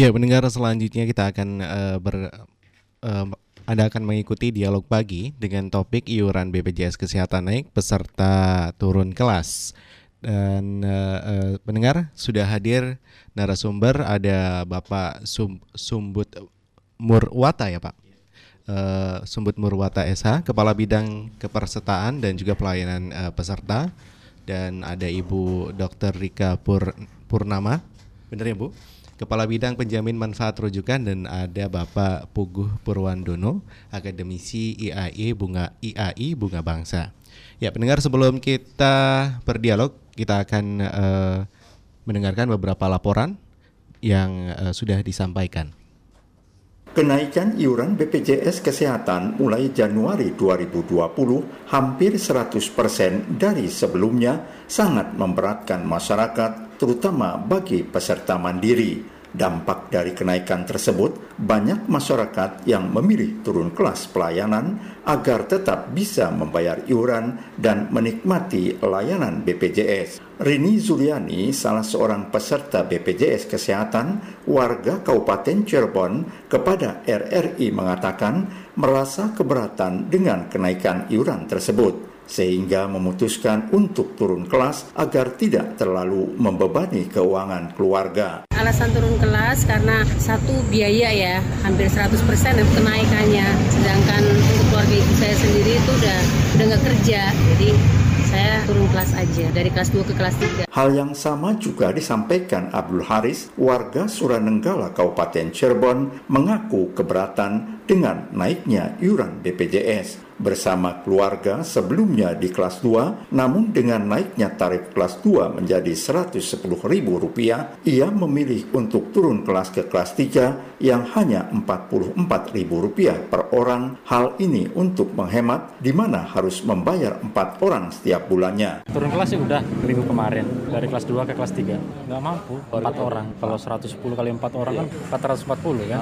Ya, pendengar selanjutnya kita akan uh, ber uh, Anda akan mengikuti dialog pagi dengan topik iuran BPJS Kesehatan naik peserta turun kelas. Dan uh, uh, pendengar sudah hadir narasumber ada Bapak Sum, Sumbut Murwata ya Pak. Uh, Sumbut Murwata SH, Kepala Bidang Kepersertaan dan juga Pelayanan uh, Peserta dan ada Ibu Dr. Rika Pur Purnama. Benar ya Bu? Kepala Bidang Penjamin Manfaat Rujukan dan ada Bapak Puguh Purwandono, akademisi IAI Bunga IAI Bunga Bangsa. Ya, pendengar sebelum kita berdialog, kita akan uh, mendengarkan beberapa laporan yang uh, sudah disampaikan. Kenaikan iuran BPJS Kesehatan mulai Januari 2020 hampir 100% dari sebelumnya sangat memberatkan masyarakat terutama bagi peserta mandiri. Dampak dari kenaikan tersebut, banyak masyarakat yang memilih turun kelas pelayanan agar tetap bisa membayar iuran dan menikmati layanan BPJS. Rini Zuliani, salah seorang peserta BPJS Kesehatan warga Kabupaten Cirebon, kepada RRI mengatakan merasa keberatan dengan kenaikan iuran tersebut sehingga memutuskan untuk turun kelas agar tidak terlalu membebani keuangan keluarga. Alasan turun kelas karena satu biaya ya hampir 100% kenaikannya, sedangkan untuk keluarga ibu saya sendiri itu udah udah nggak kerja, jadi saya turun kelas aja dari kelas 2 ke kelas 3. Hal yang sama juga disampaikan Abdul Haris, warga Suranenggala Kabupaten Cirebon, mengaku keberatan dengan naiknya iuran BPJS bersama keluarga sebelumnya di kelas 2, namun dengan naiknya tarif kelas 2 menjadi Rp110.000, ia memilih untuk turun kelas ke kelas 3 yang hanya Rp44.000 per orang. Hal ini untuk menghemat di mana harus membayar 4 orang setiap bulannya. Turun kelas sih udah minggu kemarin dari kelas 2 ke kelas 3. Nggak mampu 4 orang. Kalau 110 kali 4 orang kan 440 kan.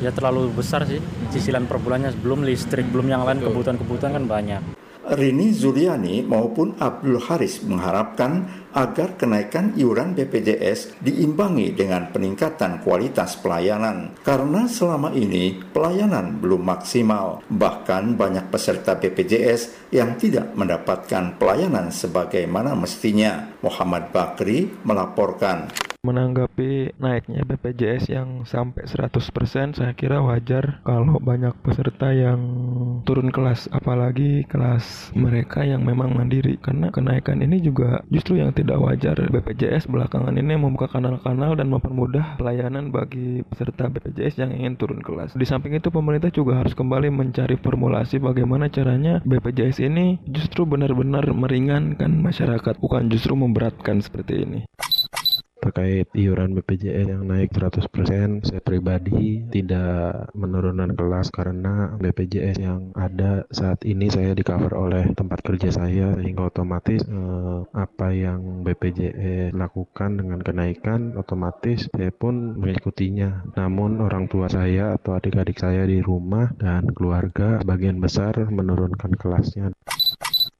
Ya terlalu besar sih cicilan per bulannya belum listrik, belum yang lain kebutuhan kebutuhan-kebutuhan kan banyak. Rini Zuliani maupun Abdul Haris mengharapkan agar kenaikan iuran BPJS diimbangi dengan peningkatan kualitas pelayanan karena selama ini pelayanan belum maksimal. Bahkan banyak peserta BPJS yang tidak mendapatkan pelayanan sebagaimana mestinya. Muhammad Bakri melaporkan Menanggapi naiknya BPJS yang sampai 100% saya kira wajar kalau banyak peserta yang turun kelas apalagi kelas mereka yang memang mandiri. Karena kenaikan ini juga justru yang tidak wajar. BPJS belakangan ini membuka kanal-kanal dan mempermudah pelayanan bagi peserta BPJS yang ingin turun kelas. Di samping itu pemerintah juga harus kembali mencari formulasi bagaimana caranya BPJS ini justru benar-benar meringankan masyarakat bukan justru memberatkan seperti ini terkait iuran BPJS yang naik 100% saya pribadi tidak menurunkan kelas karena BPJS yang ada saat ini saya di cover oleh tempat kerja saya sehingga otomatis eh, apa yang BPJS lakukan dengan kenaikan otomatis saya pun mengikutinya. Namun orang tua saya atau adik-adik saya di rumah dan keluarga sebagian besar menurunkan kelasnya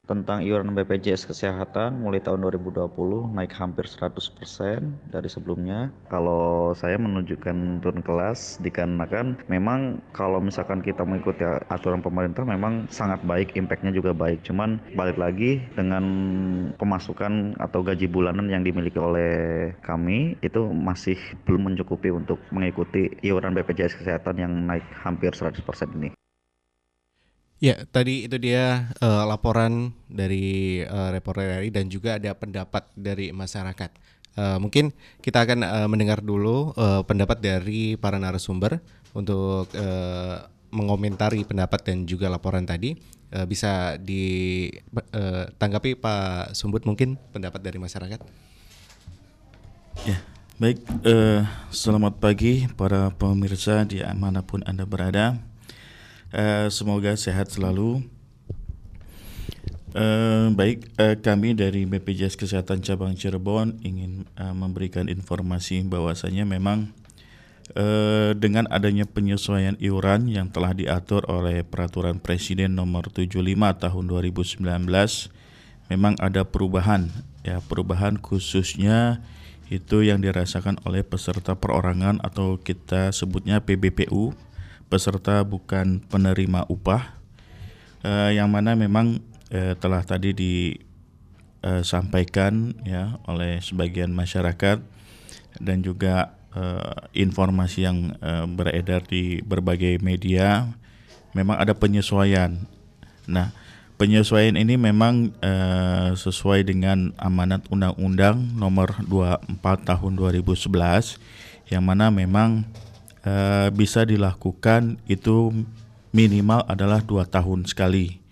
tentang iuran BPJS Kesehatan mulai tahun 2020 naik hampir 100% dari sebelumnya. Kalau saya menunjukkan turun kelas dikarenakan memang kalau misalkan kita mengikuti aturan pemerintah memang sangat baik, impactnya juga baik. Cuman balik lagi dengan pemasukan atau gaji bulanan yang dimiliki oleh kami itu masih belum mencukupi untuk mengikuti iuran BPJS Kesehatan yang naik hampir 100% ini. Ya, tadi itu dia uh, laporan dari uh, reporter RRI dan juga ada pendapat dari masyarakat. Uh, mungkin kita akan uh, mendengar dulu uh, pendapat dari para narasumber untuk uh, mengomentari pendapat dan juga laporan tadi. Uh, bisa ditanggapi uh, Pak Sumbut mungkin pendapat dari masyarakat. Ya, baik. Uh, selamat pagi para pemirsa di mana pun anda berada. Uh, semoga sehat selalu. Uh, baik, uh, kami dari BPJS Kesehatan Cabang Cirebon ingin uh, memberikan informasi bahwasanya memang uh, dengan adanya penyesuaian iuran yang telah diatur oleh Peraturan Presiden Nomor 75 Tahun 2019, memang ada perubahan, ya perubahan khususnya itu yang dirasakan oleh peserta perorangan atau kita sebutnya PBPU, peserta bukan penerima upah, eh, yang mana memang eh, telah tadi disampaikan ya oleh sebagian masyarakat dan juga eh, informasi yang eh, beredar di berbagai media, memang ada penyesuaian. Nah Penyesuaian ini memang uh, sesuai dengan amanat Undang-Undang Nomor 24 Tahun 2011 yang mana memang uh, bisa dilakukan itu minimal adalah dua tahun sekali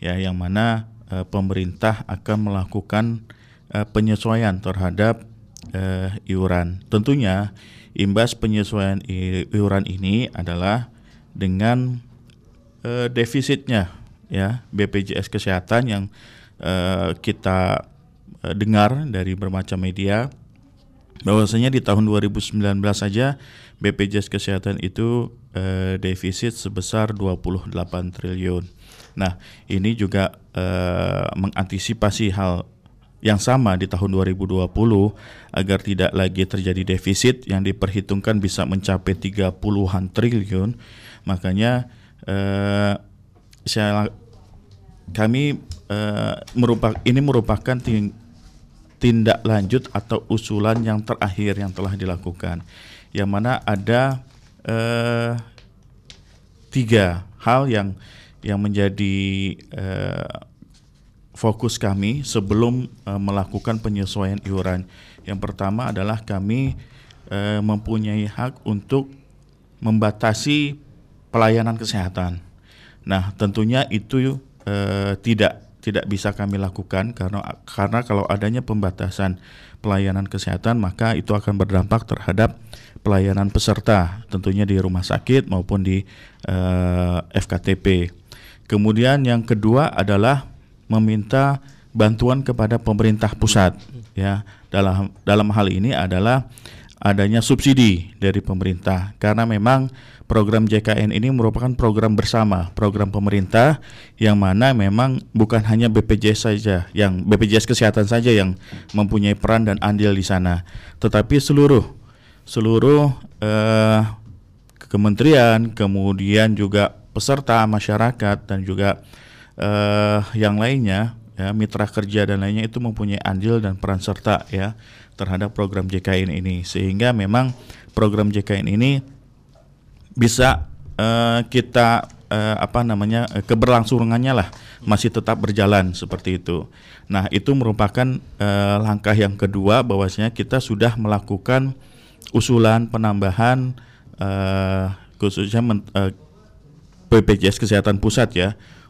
ya yang mana uh, pemerintah akan melakukan uh, penyesuaian terhadap uh, iuran. Tentunya imbas penyesuaian iuran ini adalah dengan uh, defisitnya ya BPJS Kesehatan yang uh, kita uh, dengar dari bermacam media bahwasanya di tahun 2019 saja BPJS Kesehatan itu uh, defisit sebesar 28 triliun. Nah, ini juga uh, mengantisipasi hal yang sama di tahun 2020 agar tidak lagi terjadi defisit yang diperhitungkan bisa mencapai 30-an triliun. Makanya uh, saya kami uh, merupakan ini merupakan tindak lanjut atau usulan yang terakhir yang telah dilakukan, yang mana ada uh, tiga hal yang yang menjadi uh, fokus kami sebelum uh, melakukan penyesuaian iuran. Yang pertama adalah kami uh, mempunyai hak untuk membatasi pelayanan kesehatan. Nah, tentunya itu eh, tidak tidak bisa kami lakukan karena karena kalau adanya pembatasan pelayanan kesehatan maka itu akan berdampak terhadap pelayanan peserta tentunya di rumah sakit maupun di eh, FKTP. Kemudian yang kedua adalah meminta bantuan kepada pemerintah pusat ya. Dalam dalam hal ini adalah adanya subsidi dari pemerintah. Karena memang program JKN ini merupakan program bersama, program pemerintah yang mana memang bukan hanya BPJS saja, yang BPJS kesehatan saja yang mempunyai peran dan andil di sana, tetapi seluruh seluruh eh, kementerian, kemudian juga peserta masyarakat dan juga eh, yang lainnya ya mitra kerja dan lainnya itu mempunyai andil dan peran serta ya terhadap program JKN ini sehingga memang program JKN ini bisa uh, kita uh, apa namanya keberlangsungannya lah masih tetap berjalan seperti itu. Nah itu merupakan uh, langkah yang kedua bahwasanya kita sudah melakukan usulan penambahan uh, khususnya men, uh, BPJS Kesehatan Pusat ya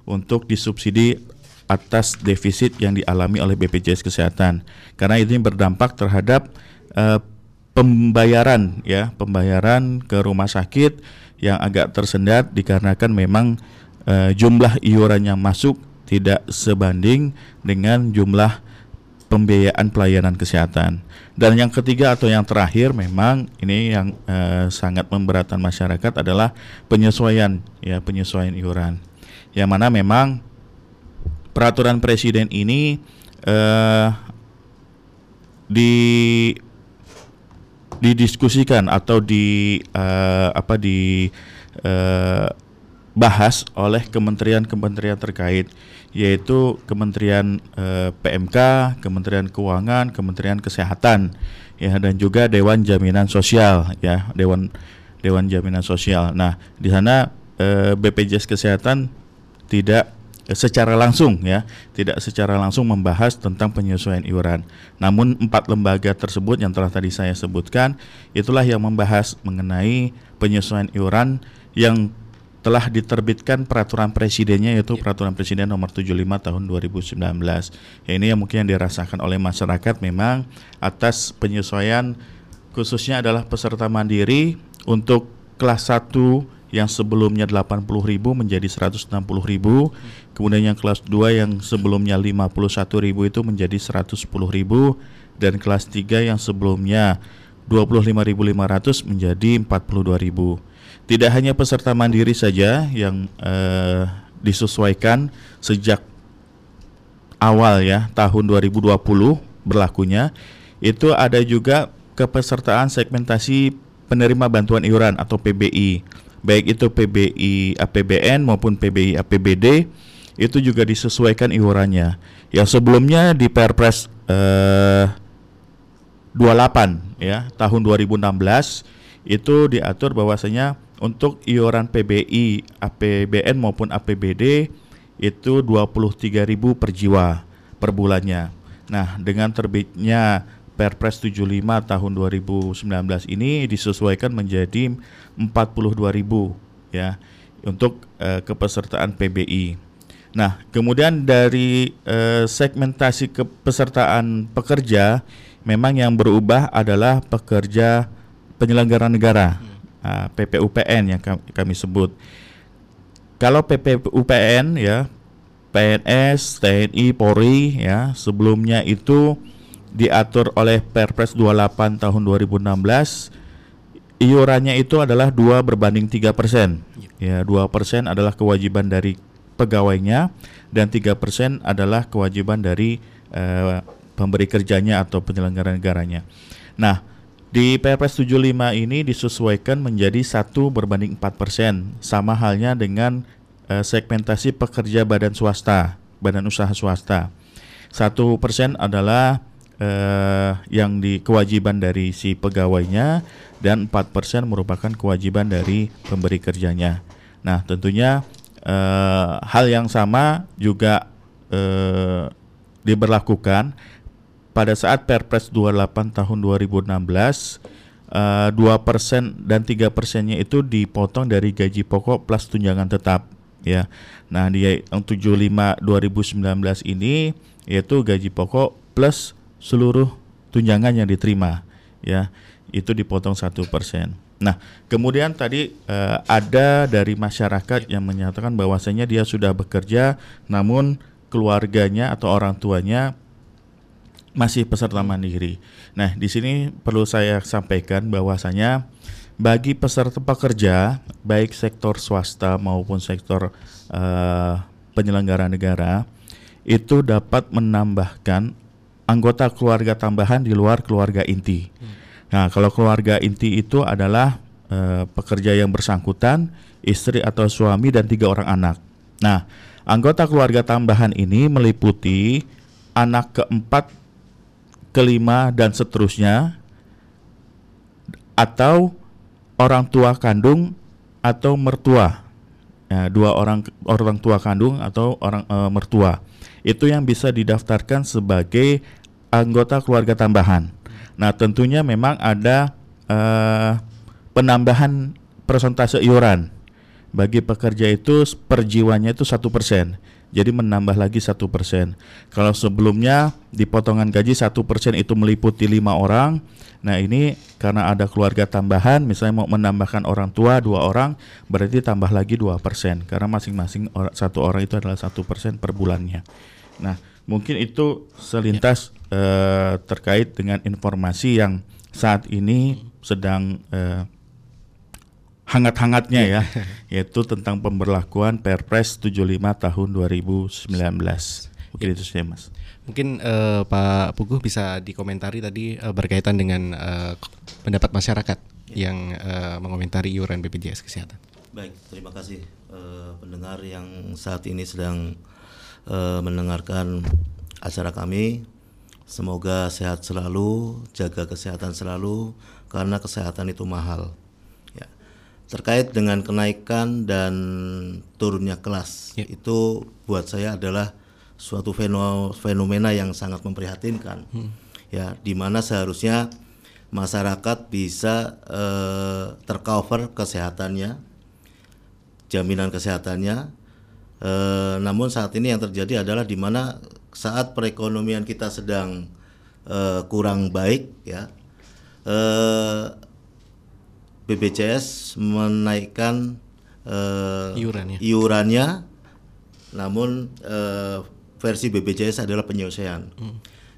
untuk disubsidi atas defisit yang dialami oleh BPJS Kesehatan. Karena ini berdampak terhadap uh, pembayaran ya pembayaran ke rumah sakit yang agak tersendat dikarenakan memang uh, jumlah iuran yang masuk tidak sebanding dengan jumlah pembiayaan pelayanan kesehatan. Dan yang ketiga atau yang terakhir memang ini yang uh, sangat memberatkan masyarakat adalah penyesuaian ya penyesuaian iuran. Yang mana memang peraturan presiden ini uh, di didiskusikan atau di uh, apa di uh, bahas oleh kementerian-kementerian terkait yaitu Kementerian uh, PMK, Kementerian Keuangan, Kementerian Kesehatan ya dan juga Dewan Jaminan Sosial ya, Dewan Dewan Jaminan Sosial. Nah, di sana uh, BPJS Kesehatan tidak secara langsung ya, tidak secara langsung membahas tentang penyesuaian iuran. Namun empat lembaga tersebut yang telah tadi saya sebutkan itulah yang membahas mengenai penyesuaian iuran yang telah diterbitkan peraturan presidennya yaitu ya. peraturan presiden nomor 75 tahun 2019. Ya, ini yang mungkin yang dirasakan oleh masyarakat memang atas penyesuaian khususnya adalah peserta mandiri untuk kelas 1 yang sebelumnya 80.000 menjadi 160.000. Kemudian yang kelas 2 yang sebelumnya 51.000 itu menjadi 110.000 dan kelas 3 yang sebelumnya 25.500 menjadi 42.000. Tidak hanya peserta mandiri saja yang eh, disesuaikan sejak awal ya tahun 2020 berlakunya itu ada juga kepesertaan segmentasi penerima bantuan iuran atau PBI, baik itu PBI APBN maupun PBI APBD itu juga disesuaikan iurannya. Yang sebelumnya di Perpres eh, 28 ya tahun 2016 itu diatur bahwasanya untuk iuran PBI, APBN maupun APBD itu 23.000 per jiwa per bulannya. Nah, dengan terbitnya Perpres 75 tahun 2019 ini disesuaikan menjadi 42.000 ya untuk uh, kepesertaan PBI. Nah, kemudian dari uh, segmentasi kepesertaan pekerja memang yang berubah adalah pekerja penyelenggara negara. Uh, PPUPN yang kami sebut. Kalau PPUPN ya PNS, TNI, Polri ya sebelumnya itu diatur oleh Perpres 28 tahun 2016 iurannya itu adalah dua berbanding tiga persen ya dua persen adalah kewajiban dari pegawainya dan tiga persen adalah kewajiban dari uh, pemberi kerjanya atau penyelenggara negaranya. Nah, di Perpres 75 ini disesuaikan menjadi satu berbanding empat persen, sama halnya dengan uh, segmentasi pekerja badan swasta, badan usaha swasta. Satu persen adalah uh, yang di kewajiban dari si pegawainya dan empat persen merupakan kewajiban dari pemberi kerjanya. Nah, tentunya uh, hal yang sama juga uh, diberlakukan pada saat Perpres 28 tahun 2016 uh, 2 persen dan tiga persennya itu dipotong dari gaji pokok plus tunjangan tetap ya. Nah di yang 75 2019 ini yaitu gaji pokok plus seluruh tunjangan yang diterima ya itu dipotong satu persen. Nah, kemudian tadi uh, ada dari masyarakat yang menyatakan bahwasanya dia sudah bekerja, namun keluarganya atau orang tuanya masih peserta mandiri. Nah, di sini perlu saya sampaikan bahwasanya bagi peserta pekerja, baik sektor swasta maupun sektor uh, penyelenggara negara, itu dapat menambahkan anggota keluarga tambahan di luar keluarga inti. Hmm. Nah, kalau keluarga inti itu adalah e, pekerja yang bersangkutan, istri atau suami dan tiga orang anak. Nah, anggota keluarga tambahan ini meliputi anak keempat, kelima dan seterusnya, atau orang tua kandung atau mertua. Ya, dua orang orang tua kandung atau orang e, mertua itu yang bisa didaftarkan sebagai anggota keluarga tambahan. Nah, tentunya memang ada uh, penambahan persentase iuran bagi pekerja itu per jiwanya itu satu persen. Jadi menambah lagi satu persen. Kalau sebelumnya di potongan gaji satu persen itu meliputi lima orang, nah ini karena ada keluarga tambahan, misalnya mau menambahkan orang tua dua orang, berarti tambah lagi dua persen. Karena masing-masing satu orang itu adalah satu persen per bulannya. Nah, mungkin itu selintas uh, terkait dengan informasi yang saat ini sedang uh, hangat-hangatnya ya, yaitu tentang pemberlakuan Perpres 75 tahun 2019. Mungkin ya. itu saja, Mas. Mungkin uh, Pak Puguh bisa dikomentari tadi uh, berkaitan dengan uh, pendapat masyarakat ya. yang uh, mengomentari iuran BPJS Kesehatan. Baik, terima kasih uh, pendengar yang saat ini sedang uh, mendengarkan acara kami Semoga sehat selalu, jaga kesehatan selalu, karena kesehatan itu mahal. Terkait dengan kenaikan dan turunnya kelas, ya. itu buat saya adalah suatu fenomena yang sangat memprihatinkan. Hmm. Ya, di mana seharusnya masyarakat bisa eh, tercover kesehatannya, jaminan kesehatannya. Eh, namun saat ini yang terjadi adalah di mana saat perekonomian kita sedang uh, kurang baik ya eh, BPJS menaikkan uh, iurannya. iurannya namun uh, versi BPJS adalah penyelesaian hmm.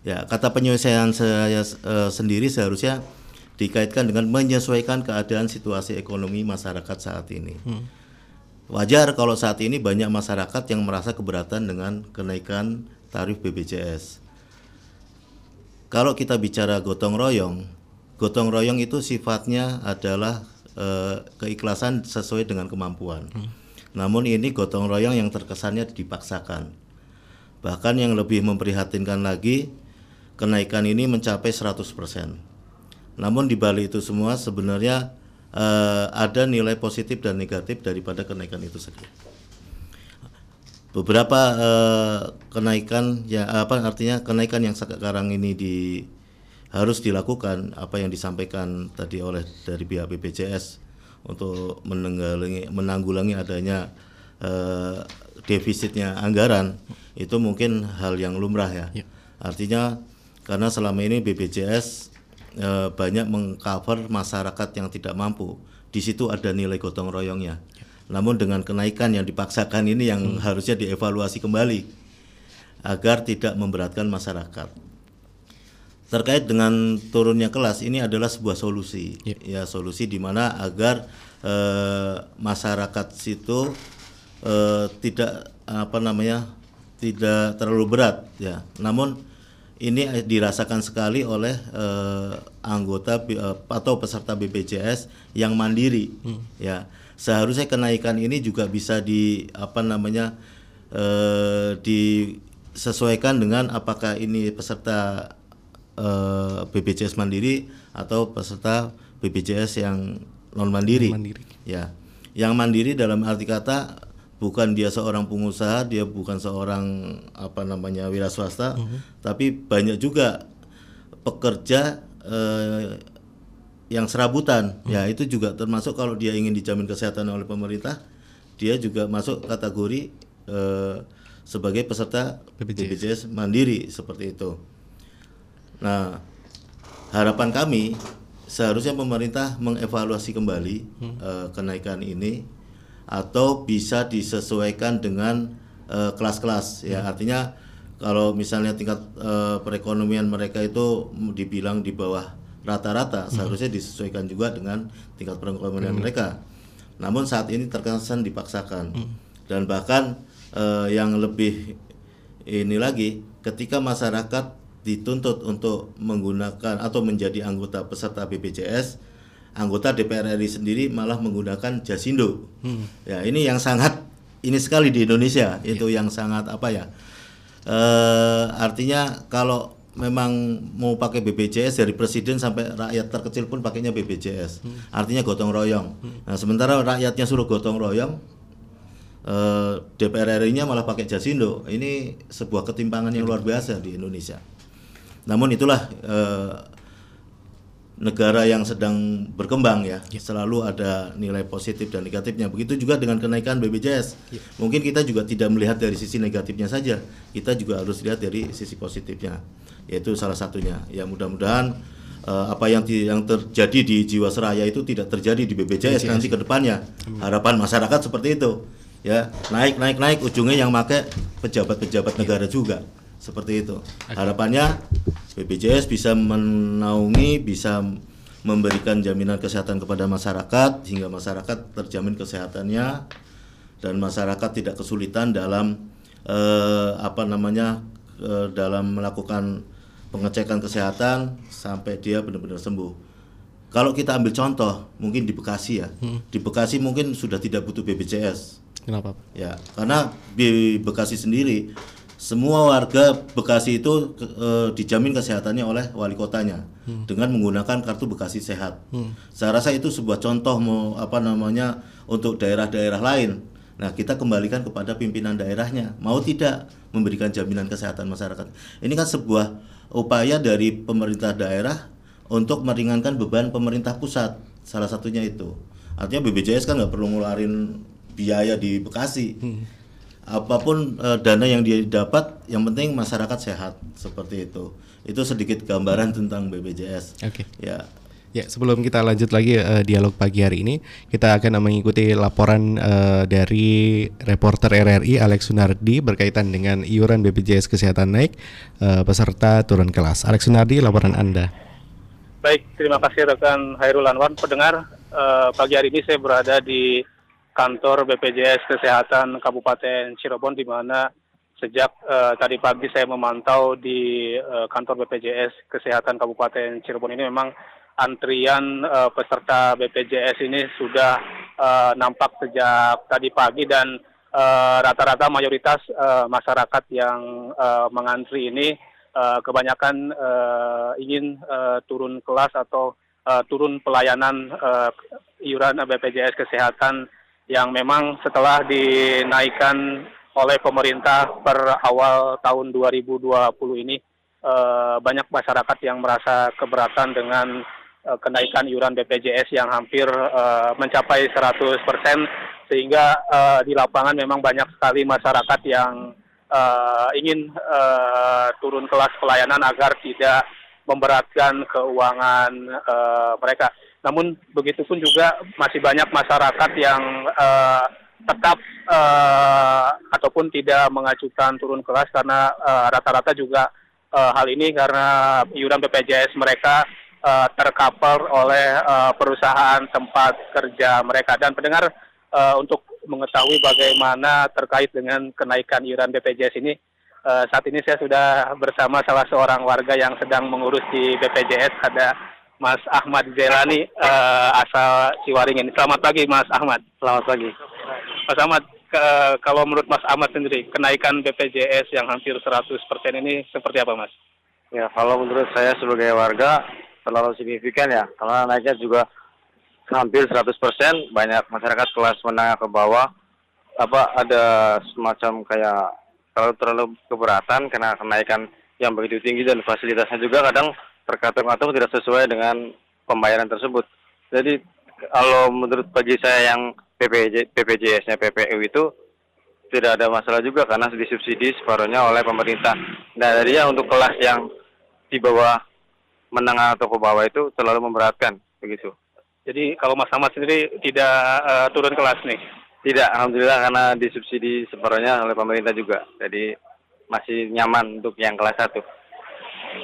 ya kata penyelesaian saya uh, sendiri seharusnya dikaitkan dengan menyesuaikan keadaan situasi ekonomi masyarakat saat ini hmm. wajar kalau saat ini banyak masyarakat yang merasa keberatan dengan kenaikan tarif BPJS. Kalau kita bicara gotong royong, gotong royong itu sifatnya adalah eh, keikhlasan sesuai dengan kemampuan. Namun ini gotong royong yang terkesannya dipaksakan. Bahkan yang lebih memprihatinkan lagi, kenaikan ini mencapai 100%. Namun di balik itu semua sebenarnya eh, ada nilai positif dan negatif daripada kenaikan itu sendiri. Beberapa eh, kenaikan ya apa artinya kenaikan yang sekarang ini di harus dilakukan apa yang disampaikan tadi oleh dari pihak BPJS untuk menanggulangi menanggulangi adanya eh, defisitnya anggaran itu mungkin hal yang lumrah ya. Ya. Artinya karena selama ini BPJS eh, banyak mengcover masyarakat yang tidak mampu. Di situ ada nilai gotong royongnya. Namun dengan kenaikan yang dipaksakan ini yang harusnya dievaluasi kembali agar tidak memberatkan masyarakat. Terkait dengan turunnya kelas ini adalah sebuah solusi. Ya, solusi di mana agar eh, masyarakat situ eh, tidak apa namanya? tidak terlalu berat ya. Namun ini dirasakan sekali oleh eh, anggota eh, atau peserta BPJS yang mandiri ya seharusnya kenaikan ini juga bisa di apa namanya eh, disesuaikan dengan apakah ini peserta eh, BPJS mandiri atau peserta BPJS yang non mandiri Mandiri. ya yang mandiri dalam arti kata bukan dia seorang pengusaha, dia bukan seorang apa namanya wira swasta, tapi banyak juga pekerja eh, yang serabutan. Ya, itu juga termasuk kalau dia ingin dijamin kesehatan oleh pemerintah, dia juga masuk kategori eh, sebagai peserta BPJS. BPJS mandiri seperti itu. Nah, harapan kami seharusnya pemerintah mengevaluasi kembali eh, kenaikan ini atau bisa disesuaikan dengan eh, kelas-kelas ya. Artinya kalau misalnya tingkat eh, perekonomian mereka itu dibilang di bawah rata-rata seharusnya disesuaikan juga dengan tingkat perekonomian mereka. Namun saat ini terkesan dipaksakan. Dan bahkan eh, yang lebih ini lagi ketika masyarakat dituntut untuk menggunakan atau menjadi anggota peserta BPJS anggota DPR RI sendiri malah menggunakan jasindo. Ya ini yang sangat ini sekali di Indonesia itu yang sangat apa ya eh artinya kalau memang mau pakai BPJS dari presiden sampai rakyat terkecil pun pakainya BPJS artinya gotong royong. Nah sementara rakyatnya suruh gotong royong eh, DPR RI-nya malah pakai jasindo. Ini sebuah ketimpangan yang luar biasa di Indonesia. Namun itulah eh, negara yang sedang berkembang ya, selalu ada nilai positif dan negatifnya. Begitu juga dengan kenaikan BPJS. Mungkin kita juga tidak melihat dari sisi negatifnya saja, kita juga harus lihat dari sisi positifnya. Yaitu salah satunya. Ya mudah-mudahan eh, apa yang di- yang terjadi di Jiwasraya itu tidak terjadi di BPJS nanti ke depannya. Harapan masyarakat seperti itu. Ya, naik naik naik ujungnya yang make pejabat-pejabat negara juga. Seperti itu. Harapannya BPJS bisa menaungi, bisa memberikan jaminan kesehatan kepada masyarakat hingga masyarakat terjamin kesehatannya dan masyarakat tidak kesulitan dalam eh, apa namanya eh, dalam melakukan pengecekan kesehatan sampai dia benar-benar sembuh. Kalau kita ambil contoh, mungkin di Bekasi ya, di Bekasi mungkin sudah tidak butuh BPJS. Kenapa? Ya, karena di Bekasi sendiri semua warga Bekasi itu eh, dijamin kesehatannya oleh wali kotanya dengan menggunakan kartu Bekasi Sehat. Saya rasa itu sebuah contoh mau apa namanya untuk daerah-daerah lain. Nah, kita kembalikan kepada pimpinan daerahnya mau tidak memberikan jaminan kesehatan masyarakat. Ini kan sebuah upaya dari pemerintah daerah untuk meringankan beban pemerintah pusat. Salah satunya itu. Artinya BPJS kan nggak perlu ngeluarin biaya di Bekasi. Apa pun eh, dana yang dia dapat, yang penting masyarakat sehat seperti itu. Itu sedikit gambaran tentang BPJS. Oke. Ya, Ya, sebelum kita lanjut lagi eh, dialog pagi hari ini, kita akan mengikuti laporan eh, dari reporter RRI Alex Sunardi berkaitan dengan iuran BPJS Kesehatan naik eh, peserta turun kelas. Alex Sunardi, laporan Anda. Baik, terima kasih rekan Hairul Anwar. Pendengar, eh, pagi hari ini saya berada di kantor BPJS Kesehatan Kabupaten Cirebon di mana sejak uh, tadi pagi saya memantau di uh, kantor BPJS Kesehatan Kabupaten Cirebon ini memang antrian uh, peserta BPJS ini sudah uh, nampak sejak tadi pagi dan rata-rata uh, mayoritas uh, masyarakat yang uh, mengantri ini uh, kebanyakan uh, ingin uh, turun kelas atau uh, turun pelayanan uh, iuran BPJS Kesehatan yang memang setelah dinaikkan oleh pemerintah per awal tahun 2020 ini uh, banyak masyarakat yang merasa keberatan dengan uh, kenaikan iuran BPJS yang hampir uh, mencapai 100 persen sehingga di lapangan memang banyak sekali masyarakat yang ingin turun kelas pelayanan agar tidak memberatkan keuangan mereka. Namun begitu pun juga masih banyak masyarakat yang uh, tetap uh, ataupun tidak mengajukan turun kelas karena rata-rata uh, juga uh, hal ini karena iuran BPJS mereka uh, tercover oleh uh, perusahaan tempat kerja mereka. Dan pendengar uh, untuk mengetahui bagaimana terkait dengan kenaikan iuran BPJS ini uh, saat ini saya sudah bersama salah seorang warga yang sedang mengurus di BPJS. Ada Mas Ahmad Zelani uh, asal Ciwaringin. Selamat pagi Mas Ahmad. Selamat pagi. Mas Ahmad, ke, kalau menurut Mas Ahmad sendiri kenaikan BPJS yang hampir 100% ini seperti apa Mas? Ya, kalau menurut saya sebagai warga terlalu signifikan ya, karena naiknya juga hampir 100%, banyak masyarakat kelas menengah ke bawah, apa ada semacam kayak kalau terlalu keberatan karena kenaikan yang begitu tinggi dan fasilitasnya juga kadang terkatung-katung tidak sesuai dengan pembayaran tersebut. Jadi kalau menurut bagi saya yang PPJ, PPJS-nya PPU itu tidak ada masalah juga karena disubsidi separuhnya oleh pemerintah. Nah, jadi untuk kelas yang di bawah menengah atau ke bawah itu terlalu memberatkan begitu. Jadi kalau Mas Ahmad sendiri tidak uh, turun kelas nih? Tidak, alhamdulillah karena disubsidi separuhnya oleh pemerintah juga. Jadi masih nyaman untuk yang kelas satu.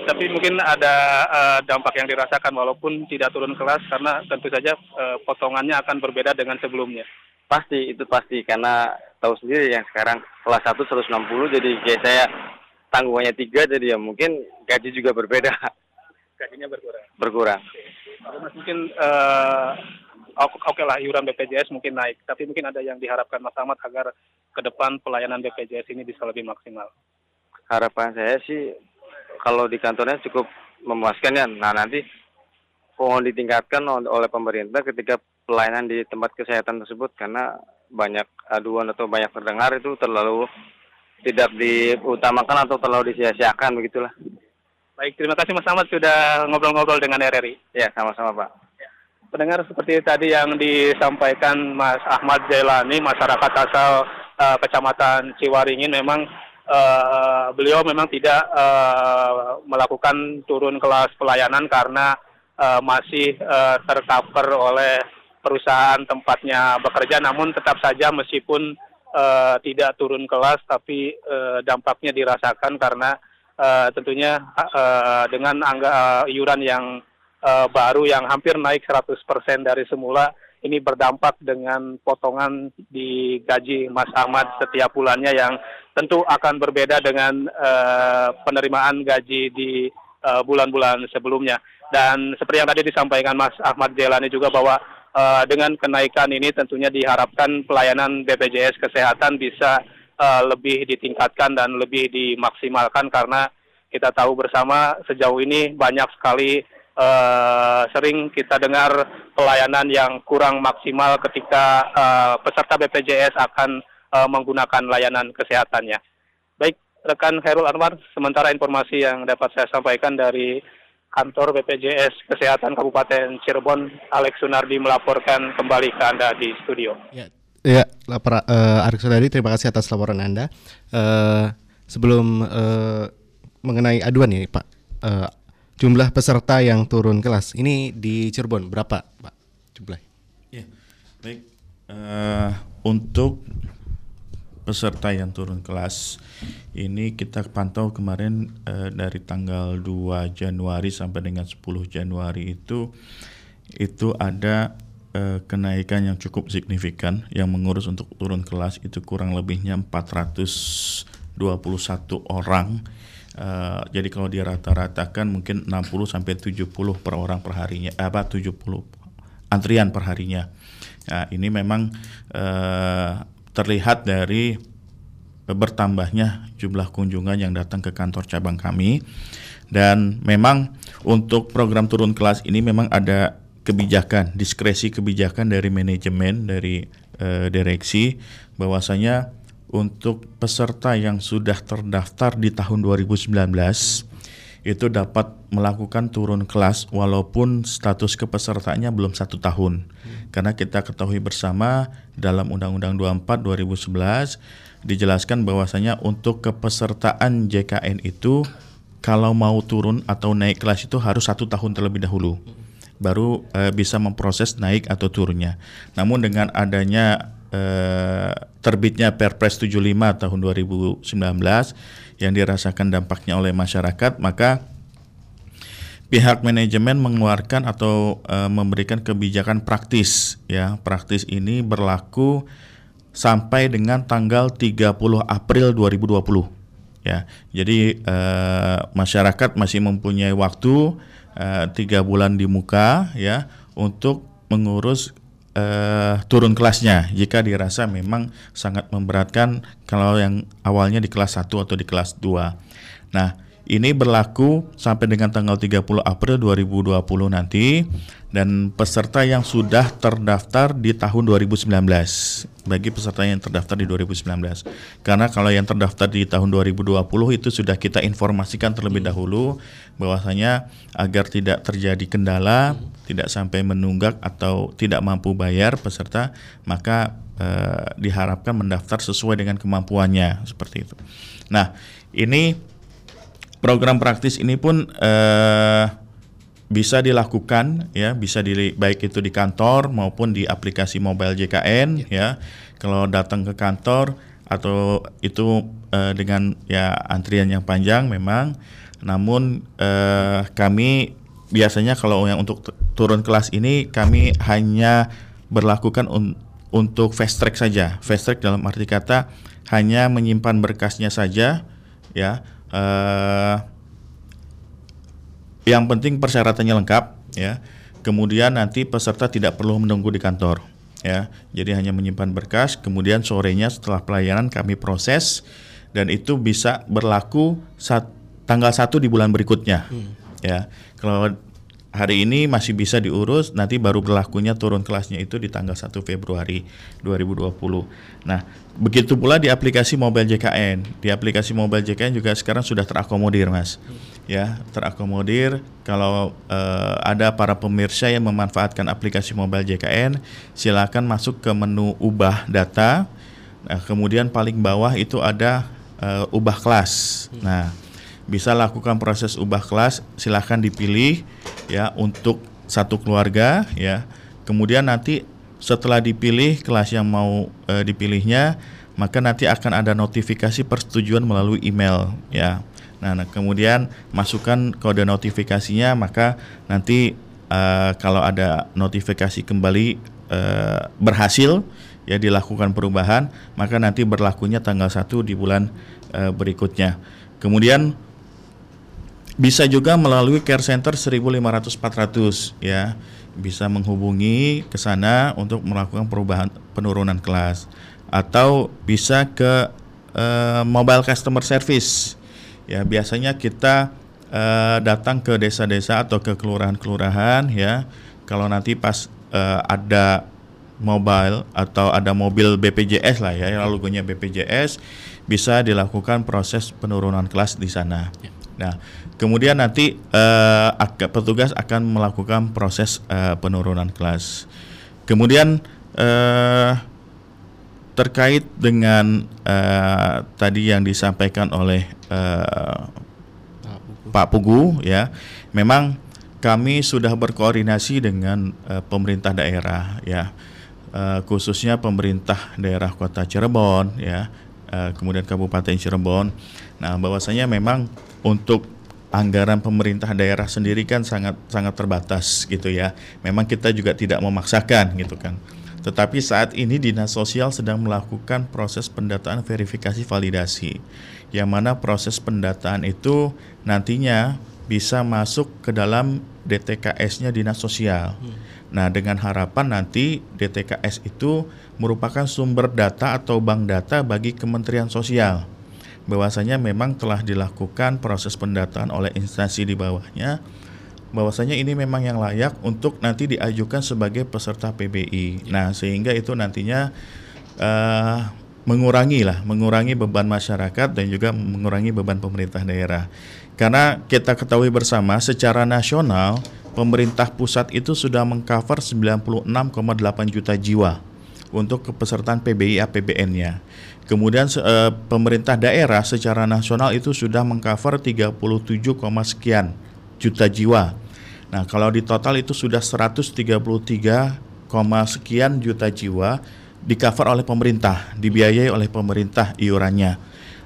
Tapi mungkin ada uh, dampak yang dirasakan walaupun tidak turun kelas karena tentu saja uh, potongannya akan berbeda dengan sebelumnya. Pasti, itu pasti karena tahu sendiri yang sekarang kelas 1 160 jadi kayak saya tanggungannya tiga jadi ya mungkin gaji juga berbeda. Gajinya berkurang. Berkurang. Mas mungkin uh, oke okay lah iuran BPJS mungkin naik, tapi mungkin ada yang diharapkan Mas Ahmad agar ke depan pelayanan BPJS ini bisa lebih maksimal. Harapan saya sih kalau di kantornya cukup memuaskan ya. Nah nanti mohon ditingkatkan oleh pemerintah ketika pelayanan di tempat kesehatan tersebut karena banyak aduan atau banyak terdengar itu terlalu tidak diutamakan atau terlalu disia-siakan begitulah. Baik, terima kasih Mas Ahmad sudah ngobrol-ngobrol dengan RRI. Ya, sama-sama Pak. Pendengar seperti tadi yang disampaikan Mas Ahmad Jailani, masyarakat asal uh, Kecamatan Ciwaringin memang uh, beliau memang tidak uh, melakukan turun kelas pelayanan karena uh, masih uh, tercover oleh perusahaan tempatnya bekerja, namun tetap saja meskipun uh, tidak turun kelas, tapi uh, dampaknya dirasakan karena uh, tentunya uh, dengan angka uh, iuran yang uh, baru yang hampir naik 100% dari semula ini berdampak dengan potongan di gaji Mas Ahmad setiap bulannya yang tentu akan berbeda dengan uh, penerimaan gaji di bulan-bulan uh, sebelumnya. Dan seperti yang tadi disampaikan Mas Ahmad Jelani juga bahwa uh, dengan kenaikan ini tentunya diharapkan pelayanan BPJS Kesehatan bisa uh, lebih ditingkatkan dan lebih dimaksimalkan karena kita tahu bersama sejauh ini banyak sekali uh, sering kita dengar pelayanan yang kurang maksimal ketika uh, peserta BPJS akan uh, menggunakan layanan kesehatannya. Baik, rekan Herul Anwar, sementara informasi yang dapat saya sampaikan dari kantor BPJS Kesehatan Kabupaten Cirebon, Alex Sunardi melaporkan kembali ke Anda di studio. Ya, Ya, lapor uh, Arik Sudari, terima kasih atas laporan Anda. Uh, sebelum uh, mengenai aduan ini, Pak, uh, jumlah peserta yang turun kelas ini di Cirebon berapa, Pak? Jumlah? Ya, baik. Uh, untuk peserta yang turun kelas ini kita pantau kemarin uh, dari tanggal 2 Januari sampai dengan 10 Januari itu itu ada eh, kenaikan yang cukup signifikan yang mengurus untuk turun kelas itu kurang lebihnya 400 21 orang. Uh, jadi kalau dirata-ratakan mungkin 60 sampai 70 per orang per harinya apa 70 antrian per harinya. Nah, ini memang uh, terlihat dari bertambahnya jumlah kunjungan yang datang ke kantor cabang kami. Dan memang untuk program turun kelas ini memang ada kebijakan diskresi kebijakan dari manajemen dari uh, direksi bahwasanya untuk peserta yang sudah terdaftar di tahun 2019 itu dapat melakukan turun kelas walaupun status kepesertaannya belum satu tahun hmm. karena kita ketahui bersama dalam Undang-Undang 24 2011 dijelaskan bahwasanya untuk kepesertaan JKN itu kalau mau turun atau naik kelas itu harus satu tahun terlebih dahulu baru e, bisa memproses naik atau turunnya. Namun dengan adanya Eh, terbitnya Perpres 75 tahun 2019 yang dirasakan dampaknya oleh masyarakat, maka pihak manajemen mengeluarkan atau e, memberikan kebijakan praktis ya. Praktis ini berlaku sampai dengan tanggal 30 April 2020 ya. Jadi e, masyarakat masih mempunyai waktu tiga bulan di muka ya untuk mengurus uh, turun kelasnya jika dirasa memang sangat memberatkan kalau yang awalnya di kelas 1 atau di kelas 2. Nah, ini berlaku sampai dengan tanggal 30 April 2020 nanti dan peserta yang sudah terdaftar di tahun 2019 bagi peserta yang terdaftar di 2019. Karena kalau yang terdaftar di tahun 2020 itu sudah kita informasikan terlebih dahulu bahwasanya agar tidak terjadi kendala, tidak sampai menunggak atau tidak mampu bayar peserta, maka eh, diharapkan mendaftar sesuai dengan kemampuannya seperti itu. Nah, ini program praktis ini pun eh, bisa dilakukan ya. Bisa di baik itu di kantor maupun di aplikasi mobile JKN ya, ya. kalau datang ke kantor atau itu eh, dengan ya antrian yang panjang memang. Namun eh, kami biasanya kalau yang untuk turun kelas ini kami hanya berlakukan un untuk fast track saja. Fast track dalam arti kata hanya menyimpan berkasnya saja ya uh, yang penting persyaratannya lengkap ya. Kemudian nanti peserta tidak perlu menunggu di kantor ya. Jadi hanya menyimpan berkas, kemudian sorenya setelah pelayanan kami proses dan itu bisa berlaku saat tanggal 1 di bulan berikutnya. Hmm. Ya. Kalau hari ini masih bisa diurus, nanti baru berlakunya turun kelasnya itu di tanggal 1 Februari 2020. Nah, begitu pula di aplikasi mobile JKN. Di aplikasi mobile JKN juga sekarang sudah terakomodir, Mas. Ya, terakomodir kalau uh, ada para pemirsa yang memanfaatkan aplikasi mobile JKN, silakan masuk ke menu ubah data. Nah, kemudian paling bawah itu ada uh, ubah kelas. Nah, bisa lakukan proses ubah kelas silahkan dipilih ya untuk satu keluarga ya. Kemudian nanti setelah dipilih kelas yang mau e, dipilihnya maka nanti akan ada notifikasi persetujuan melalui email ya. Nah, nah kemudian masukkan kode notifikasinya maka nanti e, kalau ada notifikasi kembali e, berhasil ya dilakukan perubahan maka nanti berlakunya tanggal 1 di bulan e, berikutnya. Kemudian bisa juga melalui care center 1500 400 ya. Bisa menghubungi ke sana untuk melakukan perubahan penurunan kelas atau bisa ke uh, mobile customer service. Ya, biasanya kita uh, datang ke desa-desa atau ke kelurahan-kelurahan ya. Kalau nanti pas uh, ada mobile atau ada mobil BPJS lah ya, logonya BPJS bisa dilakukan proses penurunan kelas di sana. Ya. Nah, kemudian nanti uh, petugas akan melakukan proses uh, penurunan kelas. Kemudian uh, terkait dengan uh, tadi yang disampaikan oleh uh, Pak Pugu ya, memang kami sudah berkoordinasi dengan uh, pemerintah daerah ya, uh, khususnya pemerintah daerah Kota Cirebon ya, uh, kemudian Kabupaten Cirebon. Nah, bahwasanya memang untuk anggaran pemerintah daerah sendiri kan sangat sangat terbatas gitu ya. Memang kita juga tidak memaksakan gitu kan. Tetapi saat ini Dinas Sosial sedang melakukan proses pendataan verifikasi validasi. Yang mana proses pendataan itu nantinya bisa masuk ke dalam DTKS-nya Dinas Sosial. Hmm. Nah, dengan harapan nanti DTKS itu merupakan sumber data atau bank data bagi Kementerian Sosial. Bahwasanya memang telah dilakukan proses pendataan oleh instansi di bawahnya bahwasanya ini memang yang layak untuk nanti diajukan sebagai peserta PBI. Nah, sehingga itu nantinya uh, mengurangi lah, mengurangi beban masyarakat dan juga mengurangi beban pemerintah daerah. Karena kita ketahui bersama secara nasional pemerintah pusat itu sudah mengcover 96,8 juta jiwa untuk kepesertaan PBI APBN-nya. Kemudian uh, pemerintah daerah secara nasional itu sudah mengcover 37, sekian juta jiwa Nah, kalau di total itu sudah 133, sekian juta jiwa di cover oleh pemerintah, dibiayai oleh pemerintah iurannya.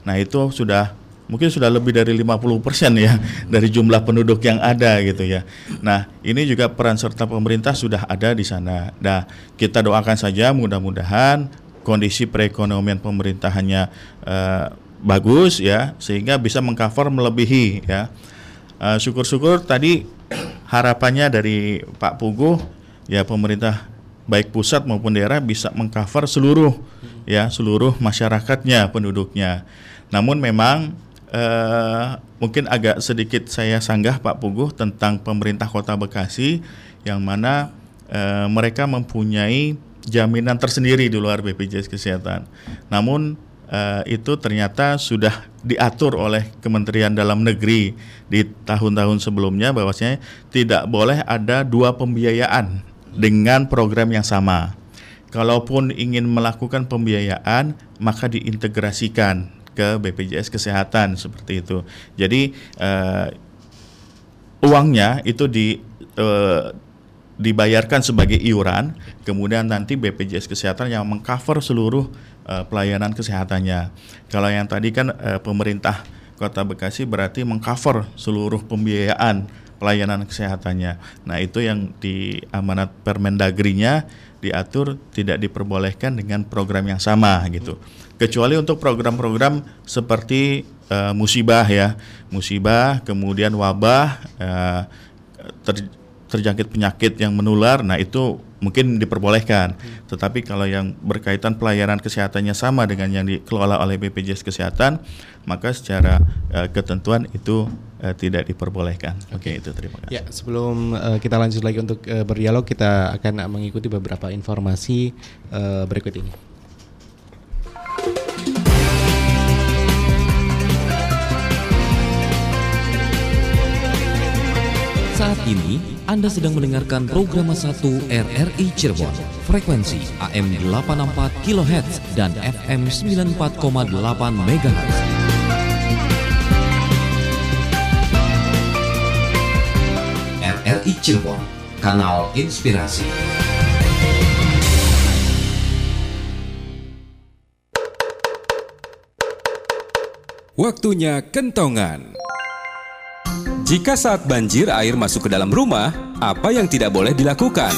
Nah, itu sudah mungkin sudah lebih dari 50% ya dari jumlah penduduk yang ada gitu ya. Nah, ini juga peran serta pemerintah sudah ada di sana. Nah, kita doakan saja mudah-mudahan kondisi perekonomian pemerintahannya uh, bagus ya sehingga bisa mengcover melebihi ya. Uh, syukur-syukur tadi harapannya dari Pak Puguh ya pemerintah baik pusat maupun daerah bisa mengcover seluruh ya seluruh masyarakatnya penduduknya. Namun memang eh, mungkin agak sedikit saya sanggah Pak Puguh tentang pemerintah Kota Bekasi yang mana eh, mereka mempunyai jaminan tersendiri di luar BPJS Kesehatan. Namun uh, itu ternyata sudah diatur oleh Kementerian Dalam Negeri di tahun-tahun sebelumnya bahwasanya tidak boleh ada dua pembiayaan dengan program yang sama. Kalaupun ingin melakukan pembiayaan, maka diintegrasikan ke BPJS Kesehatan seperti itu. Jadi uh, uangnya itu di uh, dibayarkan sebagai iuran, kemudian nanti BPJS Kesehatan yang mengcover seluruh uh, pelayanan kesehatannya. Kalau yang tadi kan uh, pemerintah Kota Bekasi berarti mengcover seluruh pembiayaan pelayanan kesehatannya. Nah, itu yang di amanat Permendagrinya diatur tidak diperbolehkan dengan program yang sama gitu. Kecuali untuk program-program seperti uh, musibah ya, musibah, kemudian wabah, uh, ter, terjangkit penyakit yang menular, nah itu mungkin diperbolehkan. Hmm. Tetapi kalau yang berkaitan pelayanan kesehatannya sama dengan yang dikelola oleh BPJS Kesehatan, maka secara uh, ketentuan itu uh, tidak diperbolehkan. Oke, okay, itu terima kasih. Ya, sebelum uh, kita lanjut lagi untuk uh, berdialog, kita akan mengikuti beberapa informasi uh, berikut ini. Saat ini Anda sedang mendengarkan program 1 RRI Cirebon. Frekuensi AM 84 kHz dan FM 94,8 MHz. RRI Cirebon, kanal inspirasi. Waktunya kentongan. Jika saat banjir air masuk ke dalam rumah, apa yang tidak boleh dilakukan?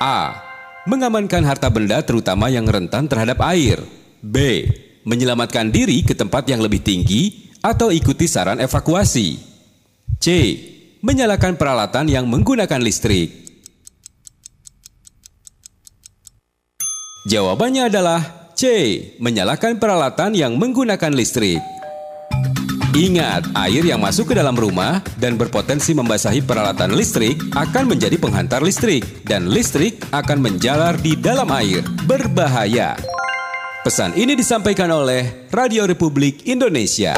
A. Mengamankan harta benda terutama yang rentan terhadap air. B. Menyelamatkan diri ke tempat yang lebih tinggi atau ikuti saran evakuasi. C. Menyalakan peralatan yang menggunakan listrik. Jawabannya adalah C. Menyalakan peralatan yang menggunakan listrik. Ingat, air yang masuk ke dalam rumah dan berpotensi membasahi peralatan listrik akan menjadi penghantar listrik dan listrik akan menjalar di dalam air. Berbahaya. Pesan ini disampaikan oleh Radio Republik Indonesia.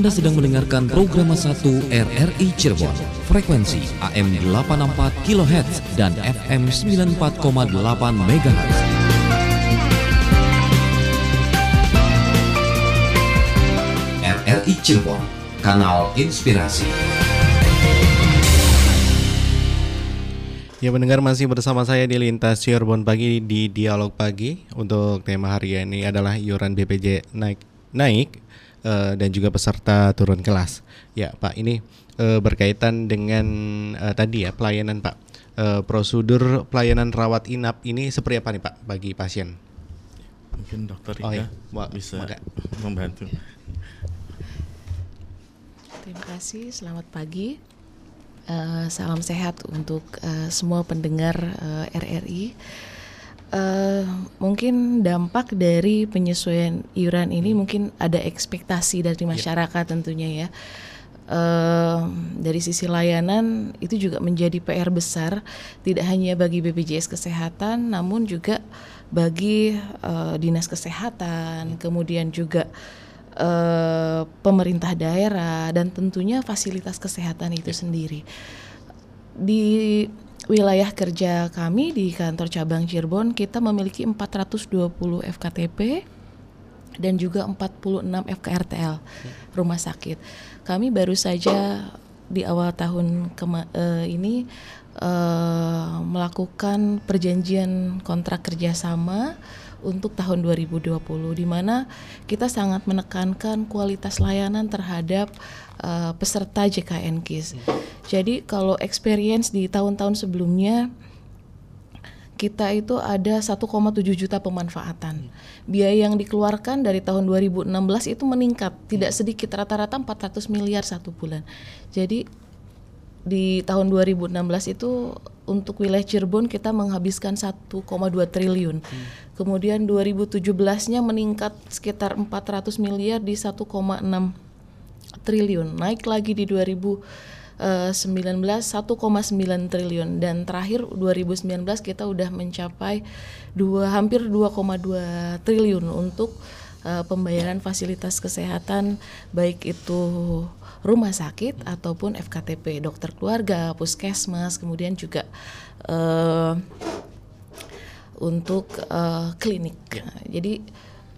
Anda sedang mendengarkan program 1 RRI Cirebon. Frekuensi AM 84 kHz dan FM 94,8 MHz. RRI Cirebon, kanal inspirasi. Ya mendengar masih bersama saya di Lintas Cirebon Pagi di Dialog Pagi Untuk tema hari ini adalah iuran BPJ naik naik eh, dan juga peserta turun kelas Ya Pak ini eh, berkaitan dengan eh, tadi ya pelayanan Pak Eh, Prosedur pelayanan rawat inap ini seperti apa nih Pak bagi pasien? Mungkin dokter Oh, Rika iya. Wa- bisa maka- membantu. Terima kasih, selamat pagi. Eh, salam sehat untuk eh, semua pendengar eh, RRI. Eh, mungkin dampak dari penyesuaian iuran ini mungkin ada ekspektasi dari masyarakat tentunya ya. Eh, dari sisi layanan itu juga menjadi PR besar tidak hanya bagi BPJS Kesehatan namun juga bagi eh, dinas kesehatan, kemudian juga eh, pemerintah daerah dan tentunya fasilitas kesehatan itu sendiri. Di wilayah kerja kami di kantor cabang Cirebon kita memiliki 420 FKTP dan juga 46 FKRTL rumah sakit. Kami baru saja di awal tahun kema- eh, ini eh, melakukan perjanjian kontrak kerjasama untuk tahun 2020 di mana kita sangat menekankan kualitas layanan terhadap eh, peserta JKN KIS. Jadi kalau experience di tahun-tahun sebelumnya kita itu ada 1,7 juta pemanfaatan. Biaya yang dikeluarkan dari tahun 2016 itu meningkat, tidak sedikit rata-rata 400 miliar satu bulan. Jadi di tahun 2016 itu untuk wilayah Cirebon kita menghabiskan 1,2 triliun. Kemudian 2017-nya meningkat sekitar 400 miliar di 1,6 triliun. Naik lagi di 2019 1,9 triliun dan terakhir 2019 kita udah mencapai dua hampir 2,2 triliun untuk uh, pembayaran fasilitas kesehatan baik itu rumah sakit ataupun FKTP dokter keluarga, puskesmas, kemudian juga uh, untuk uh, klinik. Nah, jadi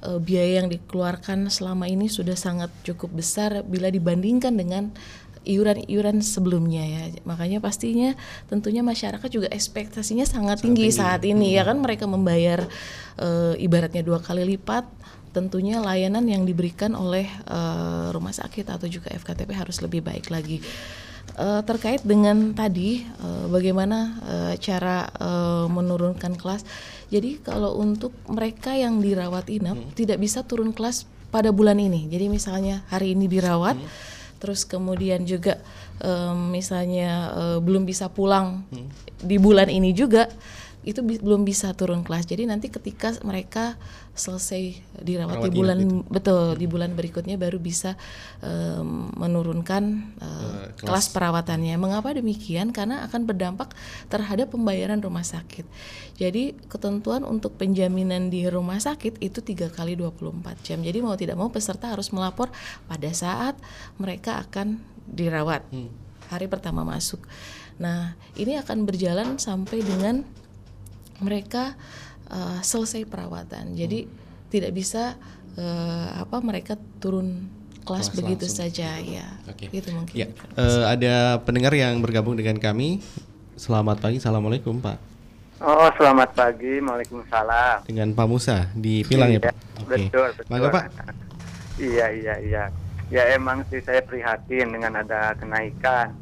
uh, biaya yang dikeluarkan selama ini sudah sangat cukup besar bila dibandingkan dengan iuran-iuran sebelumnya ya. Makanya pastinya tentunya masyarakat juga ekspektasinya sangat, tinggi, tinggi. saat ini ya kan mereka membayar uh, ibaratnya dua kali lipat tentunya layanan yang diberikan oleh uh, rumah sakit atau juga FKTP harus lebih baik lagi. Uh, terkait dengan tadi uh, bagaimana uh, cara uh, menurunkan kelas. Jadi kalau untuk mereka yang dirawat inap tidak bisa turun kelas pada bulan ini. Jadi misalnya hari ini dirawat, terus kemudian juga um, misalnya uh, belum bisa pulang di bulan ini juga itu bi- belum bisa turun kelas. Jadi nanti ketika mereka selesai dirawat Rawat di bulan itu. betul di bulan berikutnya baru bisa um, menurunkan uh, Eh, kelas. kelas. perawatannya. Mengapa demikian? Karena akan berdampak terhadap pembayaran rumah sakit. Jadi ketentuan untuk penjaminan di rumah sakit itu tiga kali 24 jam. Jadi mau tidak mau peserta harus melapor pada saat mereka akan dirawat hari pertama masuk. Nah ini akan berjalan sampai dengan mereka uh, selesai perawatan. Jadi tidak bisa uh, apa mereka turun kelas, Kelas begitu langsung. saja ya. Oke. Gitu mungkin. Ya, eh, ada pendengar yang bergabung dengan kami. Selamat pagi, assalamualaikum Pak. Oh, selamat pagi. Waalaikumsalam. Dengan Pak Musa di Pilang ya Iya, Pak. Oke. Betul, betul. Mangga Pak. Iya, iya, iya. Ya emang sih saya prihatin dengan ada kenaikan.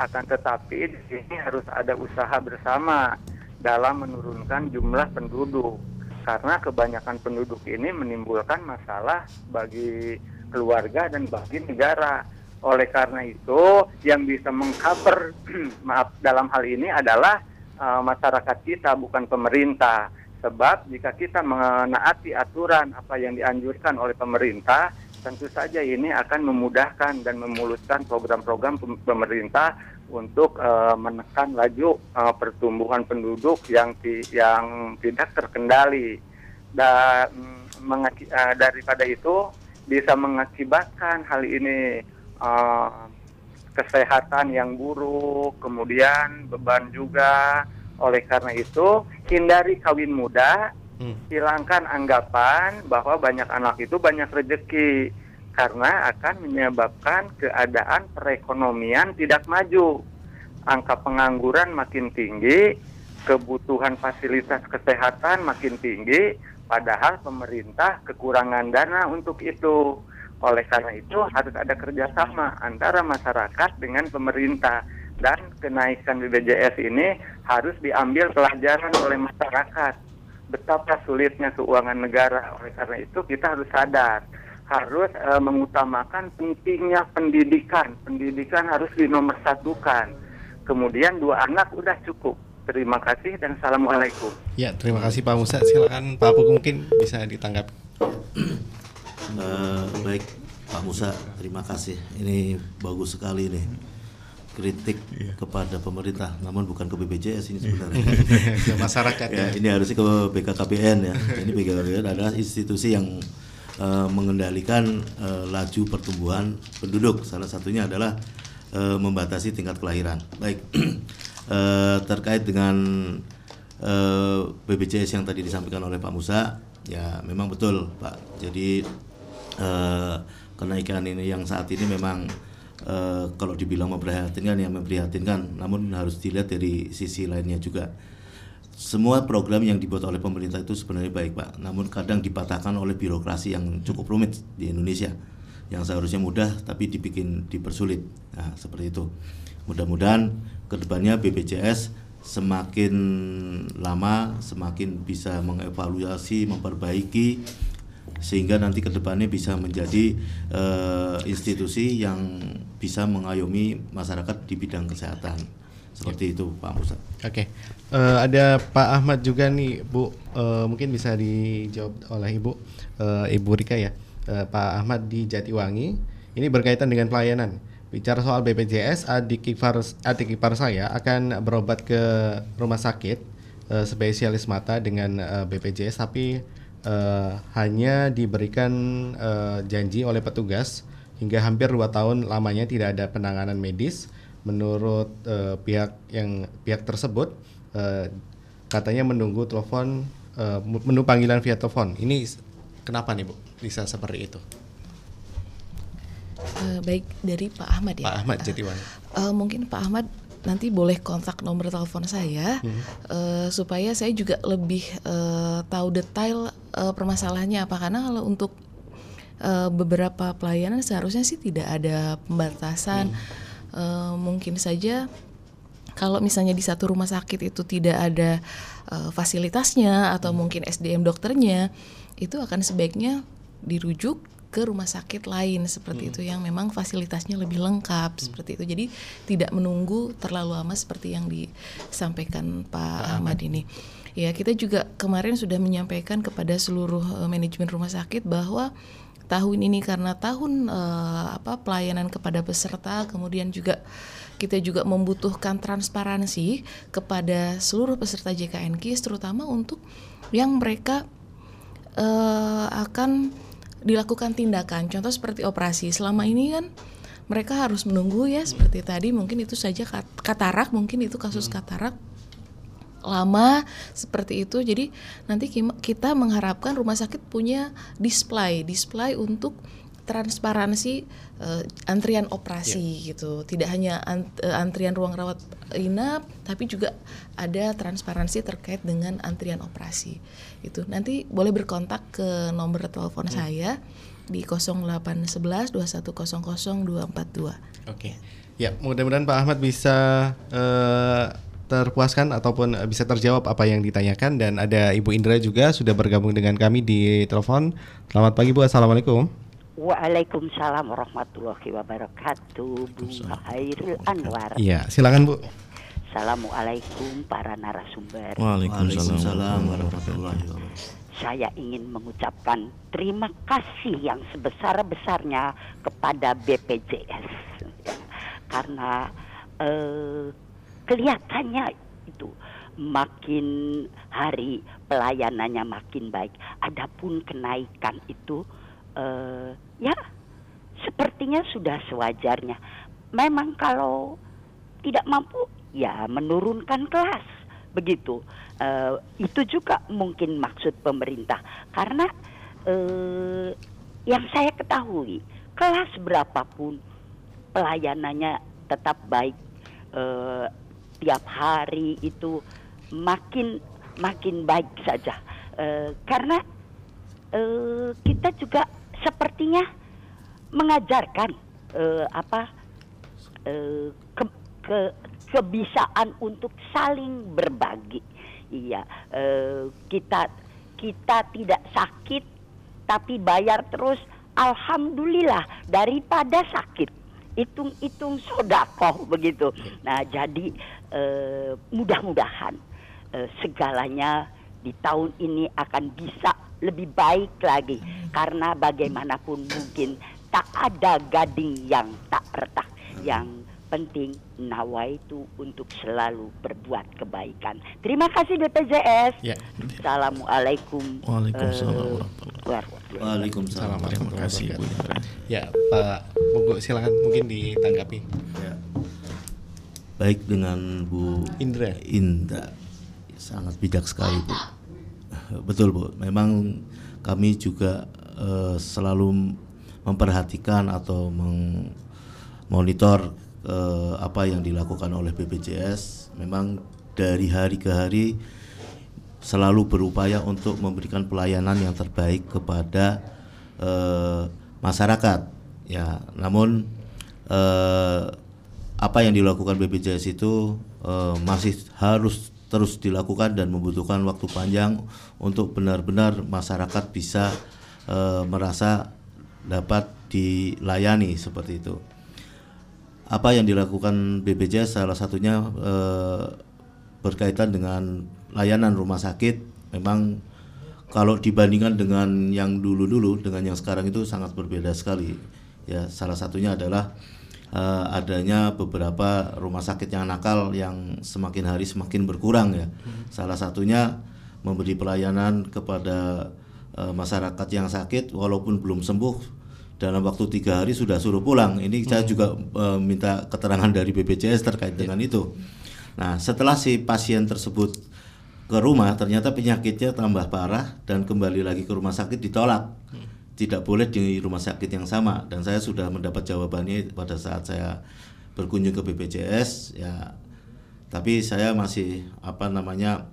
Akan tetapi di sini harus ada usaha bersama dalam menurunkan jumlah penduduk. Karena kebanyakan penduduk ini menimbulkan masalah bagi keluarga dan bagi negara. Oleh karena itu, yang bisa mengcover maaf dalam hal ini adalah uh, masyarakat kita bukan pemerintah. Sebab jika kita menaati aturan apa yang dianjurkan oleh pemerintah, tentu saja ini akan memudahkan dan memuluskan program-program pem- pemerintah untuk uh, menekan laju uh, pertumbuhan penduduk yang ti- yang tidak terkendali. Dan mm, uh, daripada itu bisa mengakibatkan hal ini uh, kesehatan yang buruk, kemudian beban juga. Oleh karena itu, hindari kawin muda, hilangkan anggapan bahwa banyak anak itu banyak rezeki karena akan menyebabkan keadaan perekonomian tidak maju. Angka pengangguran makin tinggi, kebutuhan fasilitas kesehatan makin tinggi, padahal pemerintah kekurangan dana untuk itu. Oleh karena itu harus ada kerjasama antara masyarakat dengan pemerintah dan kenaikan BPJS ini harus diambil pelajaran oleh masyarakat betapa sulitnya keuangan negara. Oleh karena itu kita harus sadar, harus eh, mengutamakan pentingnya pendidikan. Pendidikan harus dinomorsatukan. Kemudian dua anak udah cukup. Terima kasih dan assalamualaikum. Ya, terima kasih Pak Musa. Silakan Pak Apung mungkin bisa ditanggapi. Eh, baik Pak Musa, terima kasih. Ini bagus sekali nih kritik kepada pemerintah, namun bukan ke BPJS ini sebenarnya. Ke masyarakat ya, ya. ini harusnya ke BKKBN ya. Ini BKKBN adalah institusi yang eh, mengendalikan eh, laju pertumbuhan penduduk. Salah satunya adalah eh, membatasi tingkat kelahiran. Baik, Eh, terkait dengan eh, BPJS yang tadi disampaikan oleh Pak Musa, ya memang betul Pak. Jadi eh, kenaikan ini yang saat ini memang eh, kalau dibilang memprihatinkan ya memprihatinkan, namun harus dilihat dari sisi lainnya juga. Semua program yang dibuat oleh pemerintah itu sebenarnya baik Pak, namun kadang dipatahkan oleh birokrasi yang cukup rumit di Indonesia, yang seharusnya mudah tapi dibikin dipersulit. Nah seperti itu. Mudah-mudahan ke depannya BPJS semakin lama semakin bisa mengevaluasi, memperbaiki sehingga nanti ke depannya bisa menjadi eh, institusi yang bisa mengayomi masyarakat di bidang kesehatan seperti itu Pak Musa. Oke, Eh, ada Pak Ahmad juga nih, Bu. Eh, mungkin bisa dijawab oleh Ibu, Eh, Ibu Rika ya. Eh, Pak Ahmad di Jatiwangi. Ini berkaitan dengan pelayanan. Bicara soal BPJS, adik ipar, adik ipar saya akan berobat ke rumah sakit eh, spesialis mata dengan eh, BPJS, tapi eh, hanya diberikan eh, janji oleh petugas hingga hampir dua tahun lamanya tidak ada penanganan medis. Menurut eh, pihak yang pihak tersebut eh, katanya menunggu telepon eh, menunggu panggilan via telepon. Ini kenapa nih bu? Bisa seperti itu? Eh, baik dari Pak Ahmad ya. Pak Ahmad Jatiwangi Eh, mungkin Pak Ahmad nanti boleh kontak nomor telepon saya Hmm. eh, supaya saya juga lebih eh, tahu detail eh, permasalahannya apa. Karena kalau untuk eh, beberapa pelayanan seharusnya sih tidak ada pembatasan. Eh, mungkin saja kalau misalnya di satu rumah sakit itu tidak ada eh, fasilitasnya atau mungkin SDM dokternya itu akan sebaiknya dirujuk ke rumah sakit lain seperti itu yang memang fasilitasnya lebih lengkap seperti itu. Jadi tidak menunggu terlalu lama seperti yang disampaikan Pak Ahmad. ini ya kita juga kemarin sudah menyampaikan kepada seluruh eh, manajemen rumah sakit bahwa tahun ini karena tahun eh, apa pelayanan kepada peserta kemudian juga kita juga membutuhkan transparansi kepada seluruh peserta JKN KIS terutama untuk yang mereka eh, akan dilakukan tindakan. Contoh seperti operasi. Selama ini kan mereka harus menunggu ya seperti tadi. Mungkin itu saja kat- katarak mungkin itu kasus katarak lama seperti itu. Jadi nanti kita mengharapkan rumah sakit punya display display untuk transparansi eh, antrian operasi gitu. Tidak hanya ant- eh, antrian ruang rawat inap tapi juga ada transparansi terkait dengan antrian operasi. Itu. Nanti boleh berkontak ke nomor telepon saya di 0811 2100 242 Oke. Ya, mudah-mudahan Pak Ahmad bisa eh, terpuaskan ataupun bisa terjawab apa yang ditanyakan dan ada Ibu Indra juga sudah bergabung dengan kami di telepon. Selamat pagi Bu, Assalamualaikum. Waalaikumsalam warahmatullahi wabarakatuh Bu Hairul Anwar Iya, silakan Bu. Assalamualaikum para narasumber Waalaikumsalam warahmatullahi wabarakatuh. Saya ingin mengucapkan terima kasih yang sebesar-besarnya kepada BPJS Karena eh, kelihatannya itu makin hari pelayanannya makin baik Adapun kenaikan itu eh, ya sepertinya sudah sewajarnya. Memang kalau tidak mampu ya menurunkan kelas begitu. Eh, itu juga mungkin maksud pemerintah karena eh, yang saya ketahui kelas berapapun pelayanannya tetap baik eh, tiap hari itu makin makin baik saja Eh, karena eh, kita juga sepertinya mengajarkan eh, apa eh, ke, ke- kebisaan untuk saling berbagi. Iya, eh, kita kita tidak sakit tapi bayar terus. Alhamdulillah daripada sakit. Hitung-hitung sodakoh begitu. Nah jadi eh, mudah-mudahan eh, segalanya di tahun ini akan bisa lebih baik lagi karena bagaimanapun mungkin tak ada gading yang tak retak yang penting nawaitu untuk selalu berbuat kebaikan. Terima kasih BPJS. Ya. Assalamualaikum. Waalaikumsalam warahmatullahi Waalaikumsalam. Terima kasih Bu Indra. Ya, Pak Monggo silakan mungkin ditanggapi. Ya. Baik dengan Bu Indra. Indra. Sangat bijak sekali, Bu. Betul, Bu. Memang kami juga eh, selalu memperhatikan atau memonitor eh, apa yang dilakukan oleh BPJS. Memang dari hari ke hari selalu berupaya untuk memberikan pelayanan yang terbaik kepada eh, masyarakat. Ya, namun eh, apa yang dilakukan BPJS itu eh, masih harus terus dilakukan dan membutuhkan waktu panjang untuk benar-benar masyarakat bisa eh, merasa dapat dilayani seperti itu. Apa yang dilakukan BPJS salah satunya eh, berkaitan dengan layanan rumah sakit memang kalau dibandingkan dengan yang dulu-dulu dengan yang sekarang itu sangat berbeda sekali. Ya, salah satunya adalah eh, adanya beberapa rumah sakit yang nakal yang semakin hari semakin berkurang ya. Salah satunya memberi pelayanan kepada eh, masyarakat yang sakit walaupun belum sembuh dalam waktu tiga hari sudah suruh pulang. Ini saya juga eh, minta keterangan dari BPJS terkait dengan itu. Nah, setelah si pasien tersebut ke rumah, ternyata penyakitnya tambah parah dan kembali lagi ke rumah sakit ditolak. Tidak boleh di rumah sakit yang sama. Dan saya sudah mendapat jawabannya pada saat saya berkunjung ke BPJS. Ya, tapi saya masih apa namanya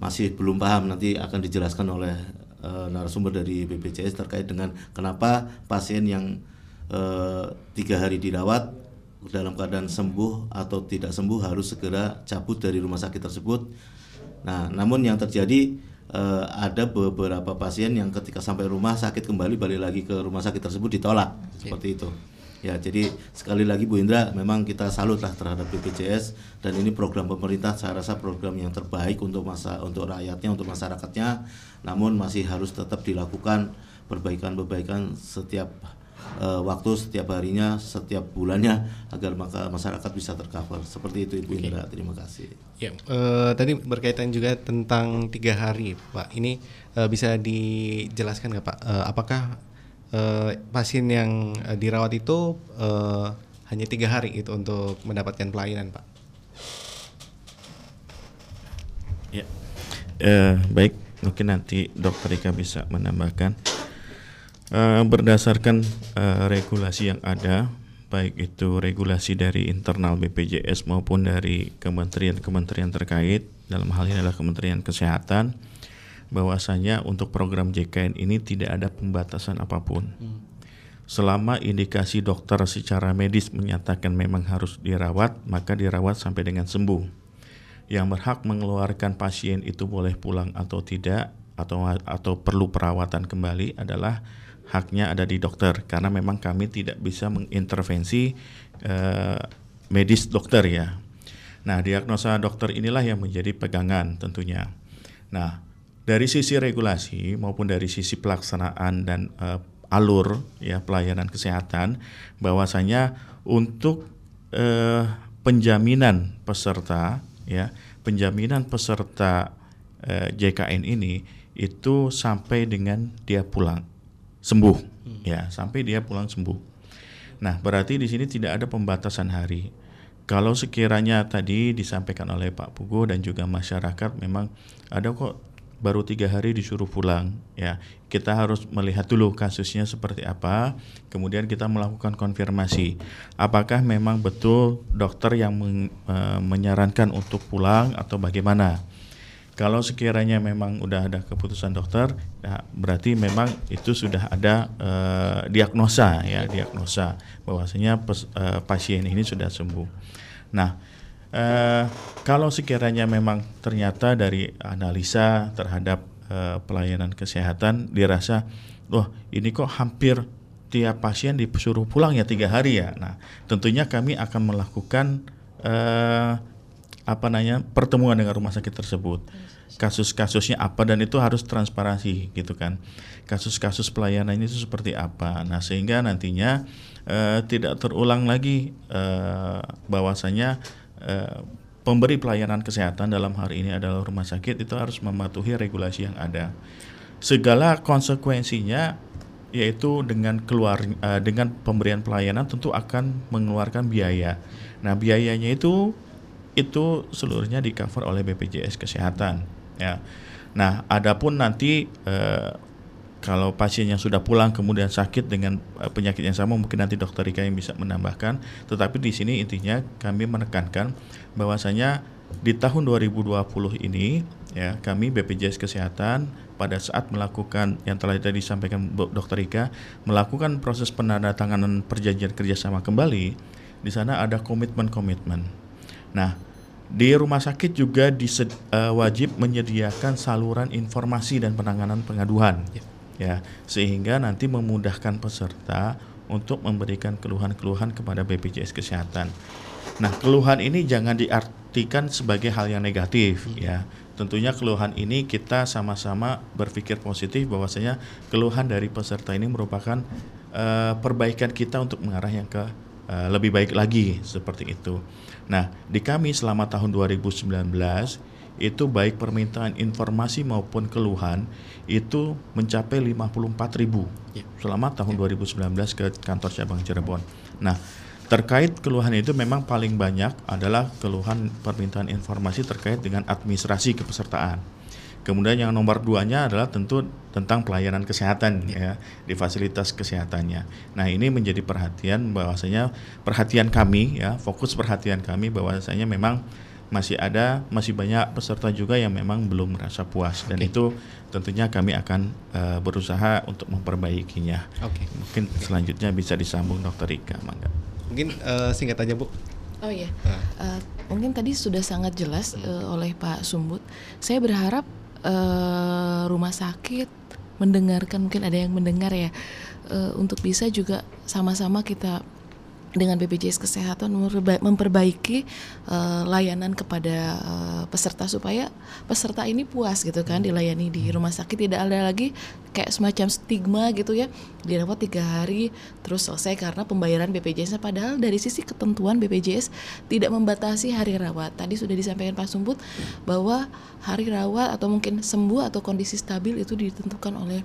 masih belum paham. Nanti akan dijelaskan oleh eh, narasumber dari BPJS terkait dengan kenapa pasien yang eh, tiga hari dirawat dalam keadaan sembuh atau tidak sembuh harus segera cabut dari rumah sakit tersebut. Nah, namun yang terjadi eh, ada beberapa pasien yang ketika sampai rumah sakit kembali balik lagi ke rumah sakit tersebut ditolak seperti itu. Ya, jadi sekali lagi Bu Indra, memang kita salut lah terhadap BPJS dan ini program pemerintah saya rasa program yang terbaik untuk masa untuk rakyatnya, untuk masyarakatnya. Namun masih harus tetap dilakukan perbaikan-perbaikan setiap eh, waktu, setiap harinya, setiap bulannya agar maka masyarakat bisa tercover. Seperti itu Ibu Indra. Terima kasih. Ya, eh, tadi berkaitan juga tentang tiga hari, Pak. Ini eh, bisa dijelaskan nggak Pak? Eh, apakah eh, pasien yang eh, dirawat itu eh, hanya tiga hari itu untuk mendapatkan pelayanan, Pak? Ya, Eh, baik. Mungkin nanti Dokter Ika bisa menambahkan. Eh, berdasarkan eh, regulasi yang ada, baik itu regulasi dari internal BPJS maupun dari kementerian-kementerian terkait, dalam hal ini adalah Kementerian Kesehatan, bahwasanya untuk program JKN ini tidak ada pembatasan apa pun. Selama indikasi dokter secara medis menyatakan memang harus dirawat, maka dirawat sampai dengan sembuh yang berhak mengeluarkan pasien itu boleh pulang atau tidak atau atau perlu perawatan kembali adalah haknya ada di dokter karena memang kami tidak bisa mengintervensi eh, medis dokter ya. Nah, diagnosa dokter inilah yang menjadi pegangan tentunya. Nah, dari sisi regulasi maupun dari sisi pelaksanaan dan eh, alur ya pelayanan kesehatan bahwasanya untuk eh, penjaminan peserta ya penjaminan peserta eh, JKN ini itu sampai dengan dia pulang sembuh ya sampai dia pulang sembuh. Nah berarti di sini tidak ada pembatasan hari. Kalau sekiranya tadi disampaikan oleh Pak Pugo dan juga masyarakat memang ada kok baru tiga hari disuruh pulang ya. Kita harus melihat dulu kasusnya seperti apa kemudian kita melakukan konfirmasi. Apakah memang betul dokter yang men- eh, menyarankan untuk pulang atau bagaimana? Kalau sekiranya memang udah ada keputusan dokter ya berarti memang itu sudah ada eh, diagnosa ya diagnosa bahwasanya eh, pasien ini sudah sembuh. Nah Eh, kalau sekiranya memang ternyata dari analisa terhadap eh, pelayanan kesehatan dirasa, wah ini kok hampir tiap pasien disuruh pulang ya tiga hari ya. Nah, tentunya kami akan melakukan eh, apa namanya pertemuan dengan rumah sakit tersebut. Kasus-kasusnya apa dan itu harus transparansi gitu kan. Kasus-kasus pelayanan itu seperti apa. Nah, sehingga nantinya eh, tidak terulang lagi eh, bahwasanya eh, pemberi pelayanan kesehatan dalam hari ini adalah rumah sakit itu harus mematuhi regulasi yang ada. Segala konsekuensinya yaitu dengan keluar eh, dengan pemberian pelayanan tentu akan mengeluarkan biaya. Nah, biayanya itu itu seluruhnya di cover oleh BPJS Kesehatan ya. Nah, adapun nanti eh, kalau pasien yang sudah pulang kemudian sakit dengan eh, penyakit yang sama mungkin nanti dokter Rika yang bisa menambahkan, tetapi di sini intinya kami menekankan bahwasanya di tahun 2020 ini ya kami BPJS Kesehatan pada saat melakukan yang telah tadi disampaikan Dr. Rika melakukan proses penandatanganan perjanjian kerjasama kembali di sana ada komitmen-komitmen. Nah di rumah sakit juga dised, eh, wajib menyediakan saluran informasi dan penanganan pengaduan ya sehingga nanti memudahkan peserta untuk memberikan keluhan-keluhan kepada BPJS Kesehatan. Nah, keluhan ini jangan diartikan sebagai hal yang negatif ya. Tentunya keluhan ini kita sama-sama berpikir positif bahwasanya keluhan dari peserta ini merupakan eh, perbaikan kita untuk mengarah yang ke eh, lebih baik lagi seperti itu. Nah, di kami selama tahun 2019 itu baik permintaan informasi maupun keluhan itu mencapai 54 ribu selama tahun 2019 ke kantor cabang Cirebon. Nah, terkait keluhan itu memang paling banyak adalah keluhan permintaan informasi terkait dengan administrasi kepesertaan. Kemudian yang nomor duanya adalah tentu tentang pelayanan kesehatan ya di fasilitas kesehatannya. Nah ini menjadi perhatian bahwasanya perhatian kami ya fokus perhatian kami bahwasanya memang masih ada masih banyak peserta juga yang memang belum merasa puas dan itu tentunya kami akan uh, berusaha untuk memperbaikinya. Oke. Mungkin selanjutnya bisa disambung Dokter Rika, mangga. Mungkin eh, singkat aja Bu. Oh iya, Eh, mungkin tadi sudah sangat jelas eh, oleh Pak Sumbut. Saya berharap eh, rumah sakit mendengarkan, mungkin ada yang mendengar ya, eh, untuk bisa juga sama-sama kita dengan BPJS Kesehatan memperba- memperbaiki eh, layanan kepada eh, peserta supaya peserta ini puas gitu kan dilayani di rumah sakit. Tidak ada lagi kayak semacam stigma gitu ya. Dirawat tiga hari terus selesai karena pembayaran BPJS padahal dari sisi ketentuan BPJS tidak membatasi hari rawat. Tadi sudah disampaikan Pak Sumput bahwa hari rawat atau mungkin sembuh atau kondisi stabil itu ditentukan oleh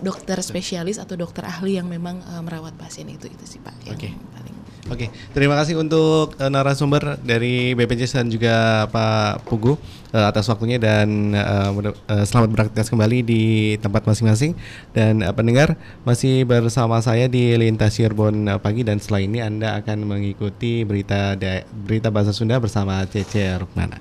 dokter spesialis atau dokter ahli yang memang eh, merawat pasien itu itu sih Pak Oke. paling Oke, terima kasih untuk eh, narasumber dari BPJS dan juga Pak Pugu eh, atas waktunya dan mudah- eh, selamat beraktivitas kembali di tempat masing-masing dan eh, pendengar masih bersama saya di Lintas Cirebon pagi dan setelah ini Anda akan mengikuti berita berita bahasa Sunda bersama Cece Rukmana.